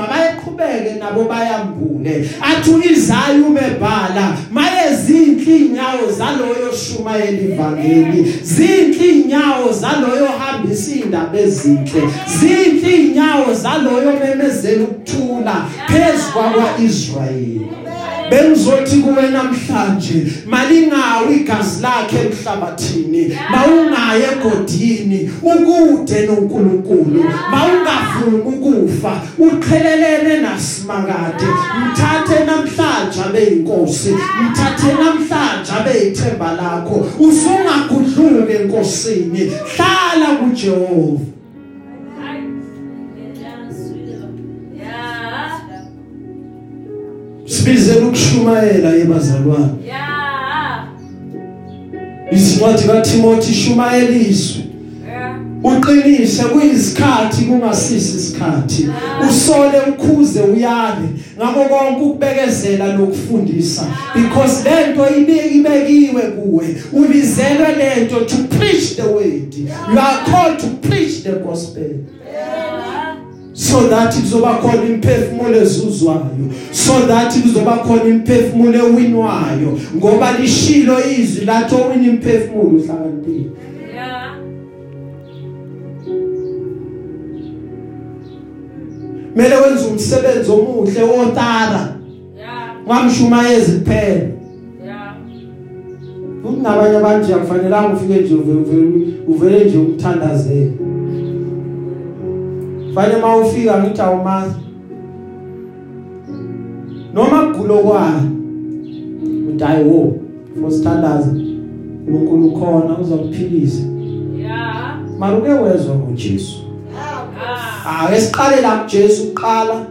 Speaker 1: mabayeqhubeke nabo bayambule. Athi izayo umebhala maye zinhle inyawo zaloyo shumayela ivangeli zinhle inyawo zaloyo hambisa indaba ezinhle zinhle inyawo zaloyo memezela ukuthula phezukwa kwaIsrayeli bengizothi kuwe namhlanje malingawi igazi lakhe emhlabathini mawungaye egodini ukude noNkulunkulu mawungavumi ukufa uqhelelene nasimakade. Mthathe namhlanje abeyinkosi mthathe namhlanje abeyithemba lakho. Usungagudluke enkosini. Hlala kuJehova. Sibizela ukushumayela yebazalwane
Speaker 2: Yeah.
Speaker 1: isincwadi kaTimothy shumayela izwi
Speaker 2: Yeah.
Speaker 1: uqinise kuyisikhathi kungasisi isikhathi. Usole ukhuze uyale. Ngakho konke ukubekezela lokufundisa. Because lento ibekiwe kuwe. Ubizelwe lento to preach the word. You are called to preach the gospel. So that kuzoba khona imphefumulo ezuzwayo so that kuzoba khona imphefumulo ewinwayo ngoba lishilo izwi lathi owina imphefumulo uhlakaniphile
Speaker 2: Yeah.
Speaker 1: mele wenze umsebenzi omuhle wotara
Speaker 2: Yeah.
Speaker 1: ngamshumayezi kuphela
Speaker 2: Yeah.
Speaker 1: kunabanye abantu akufanelanga ufike nje uvele nje ukuthandazela fanele mawufika ngithi awumazi noma kugulo kwani uthi hayi wo fosithandaza uNkulunkulu khona uzakuphilisa
Speaker 2: Yeah.
Speaker 1: mara uke wezwa ngoJesu
Speaker 2: Ah.
Speaker 1: ake siqale la kuJesu uqala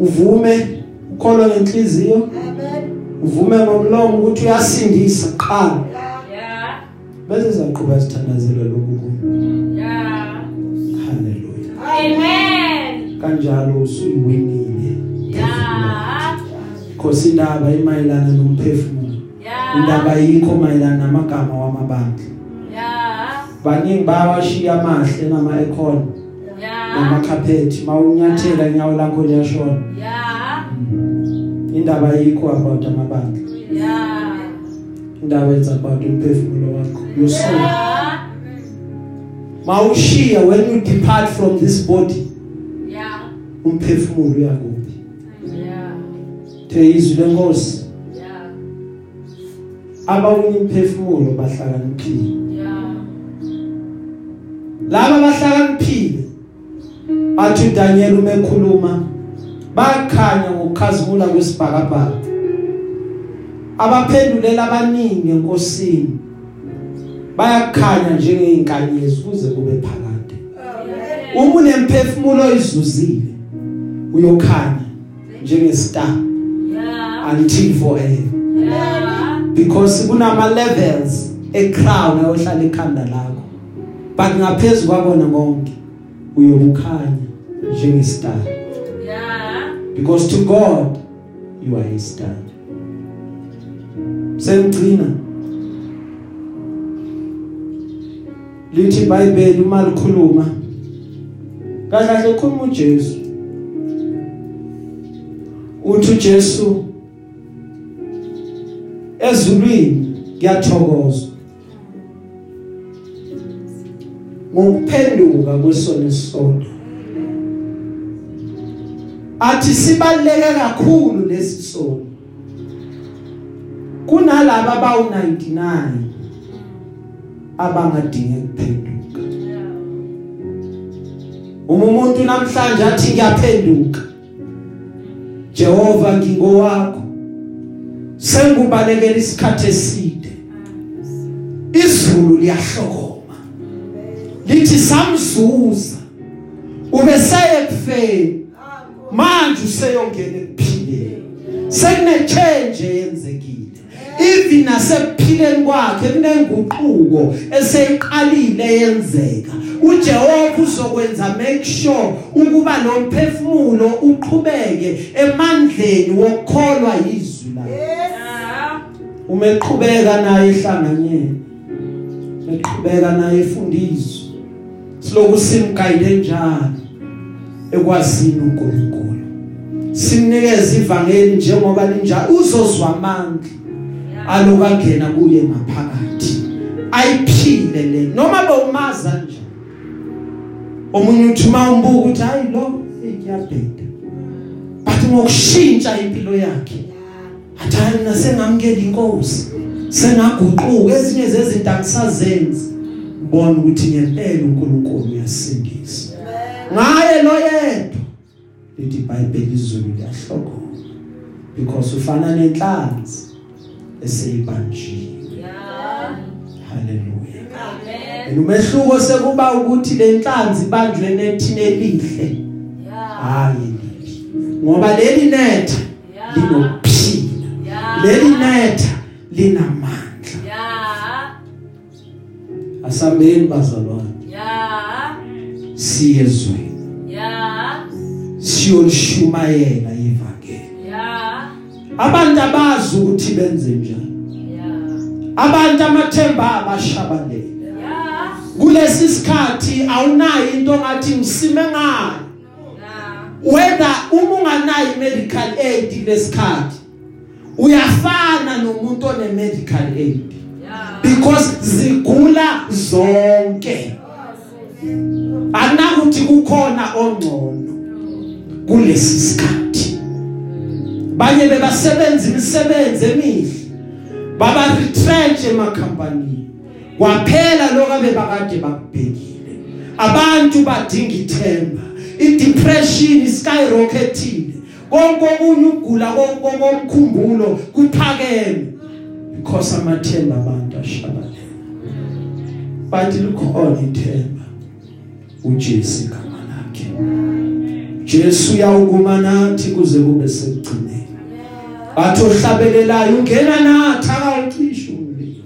Speaker 1: uvume ukholwe ngenhliziyo
Speaker 3: Amen.
Speaker 1: uvume ngomlomo ukuthi uyasindisa qala
Speaker 2: Yeah.
Speaker 1: bese sizaqhubeka sithandazela lokhu
Speaker 2: Yeah.
Speaker 1: haleluya
Speaker 2: Amen.
Speaker 1: kanjalo usuyiwinile
Speaker 2: Yeah.
Speaker 1: because indaba imayilana nomphefumulo
Speaker 2: Yeah.
Speaker 1: indaba yikho mayilana namagama wamabandla
Speaker 2: Yeah.
Speaker 1: baningi bayawashiya amahle nama econ
Speaker 2: Yeah.
Speaker 1: namakhapethi mawunyathela inyawo lakho liyashona
Speaker 2: Yeah.
Speaker 1: indaba yikho about amabandla
Speaker 2: Yeah.
Speaker 1: indaba it's about umphefumulo wakho your soul
Speaker 2: Yeah.
Speaker 1: Mawushiya when you depart from this body
Speaker 2: Yeah.
Speaker 1: umphefumulo uyakuphi
Speaker 2: Yeah.
Speaker 1: the izwi lenkosi
Speaker 2: Yeah.
Speaker 1: abawini imphefumulo bahlakaniphile
Speaker 2: Yeah.
Speaker 1: laba bahlakaniphile athi Daniel uma ekhuluma bakhanya ngokukhazimula kwesibhakabhaka abaphendulela abaningi enkosini bayakhanya njengeinkanyezi kuze kube phakade. Uma unemphefumulo izuzile uyokhanya njengestar.
Speaker 2: Yeah.
Speaker 1: until forever
Speaker 2: Yeah.
Speaker 1: because kunama levels e crown ayohlala ekhanda lakho. But ngaphezulu kwabona konke uyokukhanya njengestar.
Speaker 2: Yeah.
Speaker 1: because to God you are a star. Sengcina lithi iBhayibheli uma likhuluma. Kahle kahle ukhuluma uJesu. Uthi uJesu ezulwini kuyathokozwa ngokuphenduka kwesono sisodwa athi sibaleke kakhulu lesi sono. Kunalabo abawu 99 abangadinge kuphenduka uma umuntu namhlanje athi ngiyaphenduka Jehova ngingowakho sengubalekela isikhathi eside. Izulu liyahlokoma. Lithi samzuza ubeseye kufeni manje useyongena ekuphileni. Sekune change eyenzekile even nasekuphileni kwakhe kunenguquko eseyiqalile yenzeka. uJehova uzokwenza make sure ukuba lo mphefumulo uqhubeke emandleni wokukholwa izwi lakhe. Uma eqhubeka naye ehlanganyeni eqhubeka naye efundiswa siloku simguide njalo ekwazini uNkulunkulu? Simnikeza ivangeli njengoba linjalo uzozwa amandla. Alokangena kuye ngaphakathi ayiphile le. Noma bowumaza nje omunye uthi mawumbuka ukuthi hayi lo iyabheda but ngokushintsha impilo yakhe athani nasengamkela inkosi sengaguquka. Ezinye zezinto angisazenzi ubona ukuthi ngempela uNkulunkulu uyasindisa. Ngaye lo yedwa lithi iBhayibheli izulu liyahlokoma because ufana nenhlanzi. Eseyibanjiwe
Speaker 2: Yeah.
Speaker 1: haleluya
Speaker 2: Amen.
Speaker 1: umehluko sekuba ukuthi lenhlanzi ibanjwe nethini elihle
Speaker 2: Yeah.
Speaker 1: hayi libi ngoba leli netha
Speaker 2: Yeah.
Speaker 1: linokuphila
Speaker 2: Yeah.
Speaker 1: leli netha linamandla
Speaker 2: Yeah.
Speaker 1: asambeni bazalwane
Speaker 2: Yeah.
Speaker 1: siyezweni
Speaker 2: Yeah.
Speaker 1: siyolishumayela ivangeli
Speaker 2: Yeah.
Speaker 1: Abantu abazi ukuthi benze njani
Speaker 2: Yeah.
Speaker 1: abantu amathemba abashabalele
Speaker 2: Yeah.
Speaker 1: kulesi sikhathi awunayo into ngathi ngisime ngayo
Speaker 2: Yeah.
Speaker 1: whether uma unganayo medical aid lesikhathi uyafana nomuntu one medical aid
Speaker 2: Yeah.
Speaker 1: because zigula zonke anakuthi kukhona ongcono kulesi sikhathi banye bebasebenza imisebenzi emihle. Baba retrench emakhampani kwaphela lokho bebakade bakubhekile. Abantu badinga ithemba. I-depression iskyrocketile konke okunye ukugula konke komkhumbulo kuphakeme. Because amathemba abantu ashabalele. Bathi likhona ithemba. uJesu igama lakhe. Jesu uyawukuma nathi kuze kube sekugcineni. Athi ohlabelelayo ungena nathi akawucisha umlilo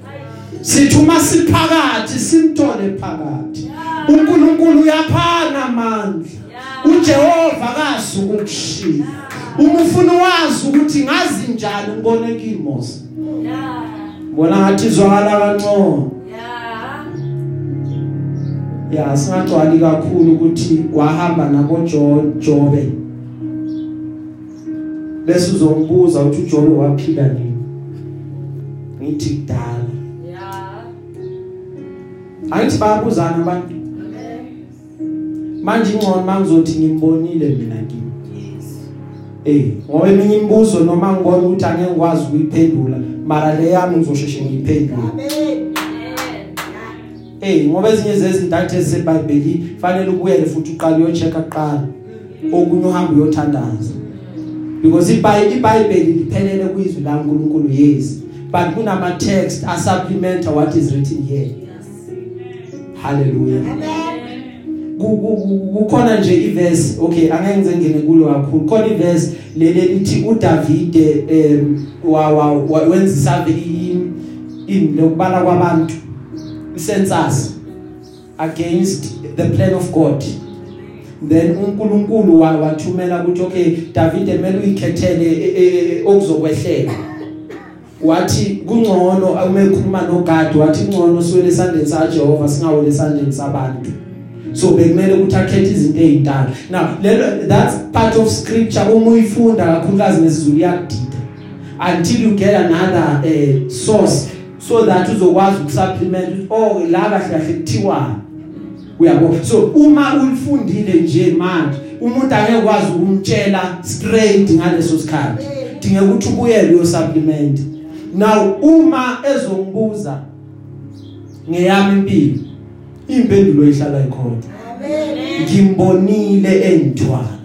Speaker 1: sithi uma siphakathi simthole phakathi. uNkulunkulu uyaphana amandla. uJehova kasuku ukushiya uma ufuna wazi ukuthi ngazi njani ngibone kimosa
Speaker 2: Yeah.
Speaker 1: bona ngathi izwakala kancane.
Speaker 2: Yeah.
Speaker 1: ya singagcwali kakhulu ukuthi wahamba nabo John Jobe. Bese uzombuza ukuthi uJobe waphila nini? Ngithi kudala.
Speaker 2: Yeah.
Speaker 1: ayithi bayabuzana abantu. Manje ingcono mangizothi ngimbonile mina kimi. Eh ngoba eminye imibuzo noma ngibona ukuthi angeke ngikwazi ukuyiphendula mara le yami ngizosheshe ngiyiphendule.
Speaker 3: Amen.
Speaker 2: Amen.
Speaker 1: Eh ngoba ezinye zezintathu eziseBhayibhelini fanele ubuyele futhi uqale uyochecka kuqala. Okunye uhambe uyothandaza. Because iBhayibheli iBhayibheli liphelele kwizwi laNkulunkulu yes but kunama text a supplement what is written here. Hallelujah.
Speaker 3: Amen.
Speaker 1: Ku- ku- ku- kukhona nje iverse okay angeke ngize ngene kulo kakhulu. Khona iverse lele lithi uDavide em wa wa- wa- wenza survey in lokubala kwabantu census against the plan of God. Then uNkulunkulu wa- wathumela ukuthi okay David emele uyikhethele e- e- e- okuzokwehlela. Wathi kungcono uma ekhuluma noGad wathi kungcono siwele esandleni saJehova singawele esandleni sabantu. So bekumele ukuthi akhethe izinto ezintathu now lelo that's part of scripture uma uyifunda kakhulukazi ngesizulu yakudida until you get another uh, source so that uzokwazi ukusupplement oh la kahle kahle kuthiwa uyabo. So uma ulifundile nje manje. Umuntu angeke kwazi ukumtshela straight ngaleso sikhathi. Dinge ukuthi ubuyele uyo supplement now uma ezongibuza ngeyami impilo impendulo ihlala ikhona.
Speaker 3: Amen.
Speaker 1: ngimbonile endithwala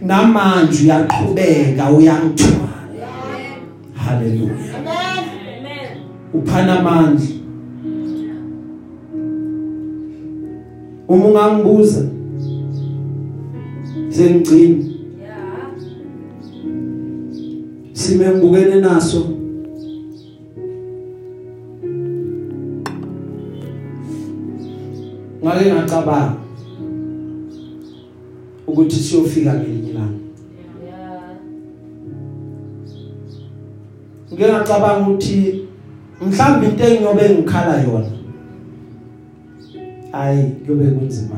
Speaker 1: namanje uyaqhubeka uyangithwala. Haleluya
Speaker 3: Amen.
Speaker 2: Amen.
Speaker 1: uphana amandla. Uma ungangibuza sengigcina
Speaker 2: Yeah.
Speaker 1: sime ngibukene naso ngake ngacabanga ukuthi siyofika ngelinye ilanga
Speaker 2: Yeah.
Speaker 1: ngike ngacabanga ukuthi mhlawumbe into engiyobe ngikhala yona hayi kuyobe kunzima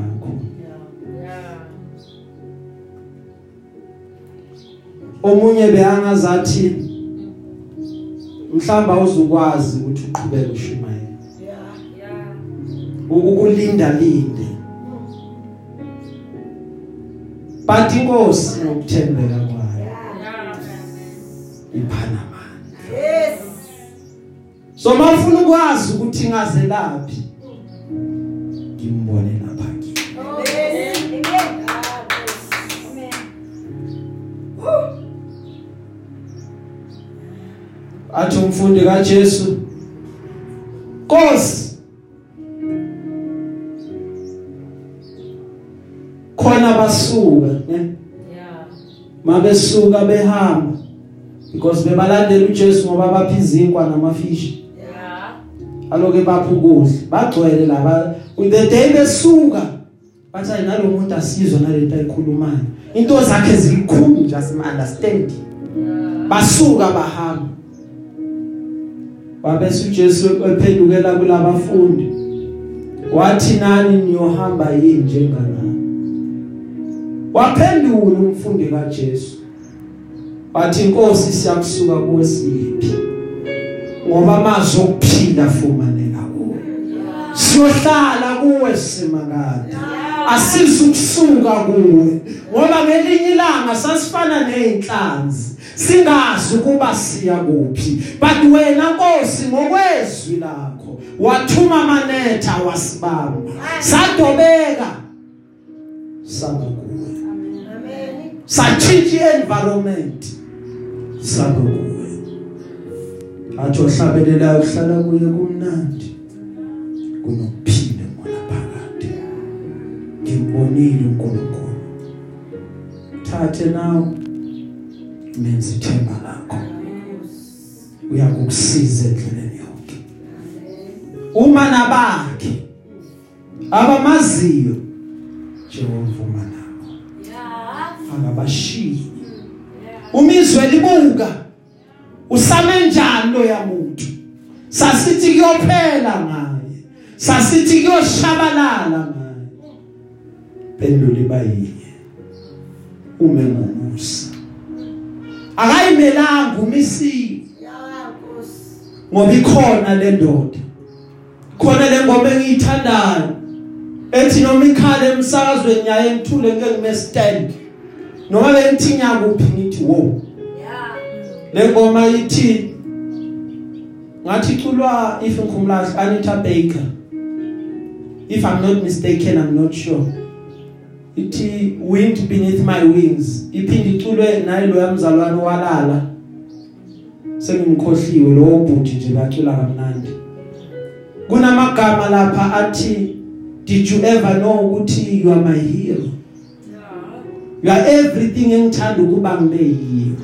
Speaker 1: omunye beyangazathi mhlamba uzukwazi ukuthi uqhubeke ushumayela
Speaker 3: Yeah.
Speaker 2: Yeah.
Speaker 1: ukulinda linde but inkosi ngokuthembeka kwayo
Speaker 2: Yeah.
Speaker 1: iphana amandla
Speaker 3: Yes.
Speaker 1: so mawufuna ukwazi ukuthi ngaze athi umfundi kaJesu Nkosi khona basuka ne?
Speaker 2: Yeah.
Speaker 1: mabesuka behamba because bebalandela uJesu ngoba bapha izinkwa namafishi
Speaker 2: Yeah.
Speaker 1: aloke bapha ukudla bagcwele laba the day besuka. Bathi ayinalo umuntu asizwe nalento ayikhulumayo into zakhe zikhulu nje asim understand basuka bahamba. Wabese uJesu ephendukela kulabafundi. Wathi nani niyohamba yini njengalana waphendula umfundi kaJesu. Wathi inkosi siyakusuka kuwe siphi? Ngoba amazwi okuphila fumaneka kuwe. Siyohlala kuwe simakade asizukusuka kuwe ngoba ngelinye ilanga sasifana nezinhlanzi singazi ukuba siya kuphi. But wena Nkosi ngokwezwi lakho wathuma amanetha wasibamba sadobeka. Saba kuwe
Speaker 3: Amen.
Speaker 1: satshintsha environment saba kuwe athi ohlabelela uhlala kuye kumnandi. Kunokuphila mona phakathi. Ngimbonile uNkulunkulu. Thathe nawe. Menza ithemba lakho. Uyakukusiza endleleni yonke. Uma nabakhe abamaziyo Jehova nabo akabashiyi umizwe libuka. Usame njani lo yamuntu sasithi kuyophela ngaye. Sasithi kuyoshabalala ngaye. Penduli bayinye ume ngomusa. Akayimelanga umisiwe ngoba ikhona le ndoda. Khona le ngoma engiyithandayo. Ethi noma ikhala emsakazweni yaye ngithule ngeke ngime stand noma bengithinya kuphi ngithi wo. Le ngoma ithi ngathi culwa if ngikhumula Anita Baker. If i'm not mistaken i'm not sure. Ithi wind beneath my wings. Iphinde iculwe naye lo yamzalwane walala sengimkhohliwe lo bhuti nje bacula kamnandi. Kunamagama lapha athi did you ever know ukuthi you are my hero? You are everything engithanda ukuba ngibe yiyo.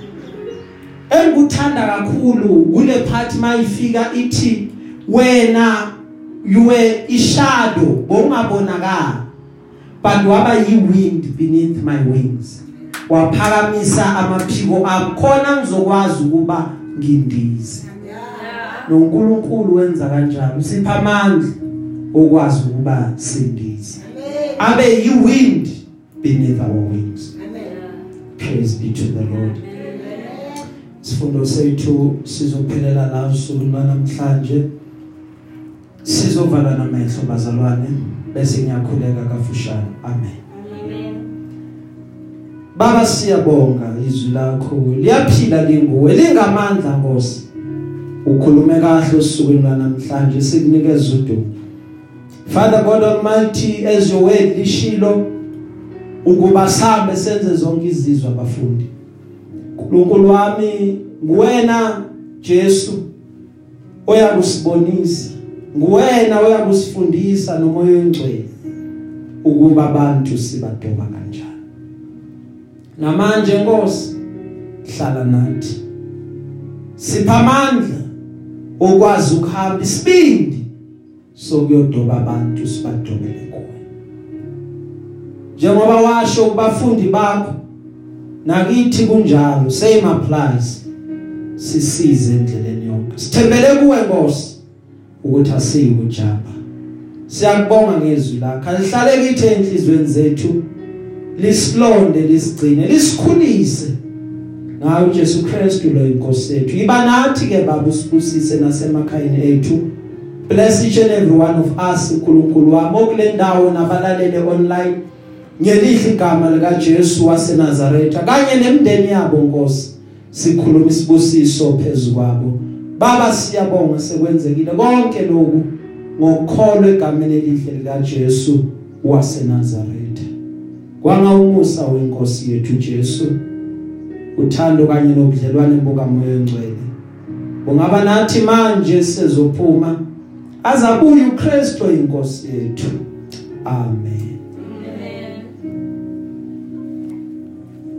Speaker 1: Engikuthanda kakhulu kule part mayifika ithi wena you were ishadow. Bongabonakala but waba yiwind beneath my wings. Waphakamisa amaphiko ami khona ngizokwazi ukuba ngindize. noNkulunkulu wenza kanjalo usipha amandla okwazi ukuba sindize.
Speaker 3: Amen.
Speaker 1: abe yiwind beneath our wings.
Speaker 3: Amen.
Speaker 1: praise be to the lord. Sifundo sethu sizophelela la usuku lwanamhlanje. Sizovala namehlo bazalwane. Bese ngiyakhuleka kafushane. Amen. Baba siyabonga izwi lakho. Liyaphila linguwe lingamandla Nkosi. Ukhulume kahle usukwini lwanamhlanje sikunikeza udumo. Father God Almighty as your word lishilo ukuba sambe senze zonke izizwe abafundi. uNkulunkulu wami nguwena Jesu oyakusibonisa nguwena oyakusifundisa nomoya oyingcwele ukuba abantu sibadoba kanjani. Namanje Nkosi hlala nathi sipha amandla okwazi ukuhamba isibindi sokuyodoba abantu sibadobele kuwe. Njengoba washo kubafundi bakho nakithi kunjalo same applies sisize endleleni yonke. Sithembele kuwe Nkosi. Ukuthi asiyikujaba siyakubonga ngezwi lakho. Alihlale kithi enhlizweni zethu lisilonde lisigcine lisikhulise. Ngayo Jesu Kristu lo inkosi yethu. Iba nathi ke baba usibusise nasemakhayeni ethu. Bless each and every one of us uNkulunkulu wami okule ndawo nabalalele online ngelihle igama lika Jesu waseNazaretha kanye nemndeni yabo Nkosi. Sikhuluma isibusiso phezukwabo baba siyabonga sekwenzekile konke lokhu ngokukholwa egameni elihle lika Jesu waseNazaretha kwanga umusa wenkosi yethu Jesu uthando kanye nobudlelwane bukamoya ongcwele ungaba nathi manje sizophuma azabuye uKristu inkosi yethu. Amen.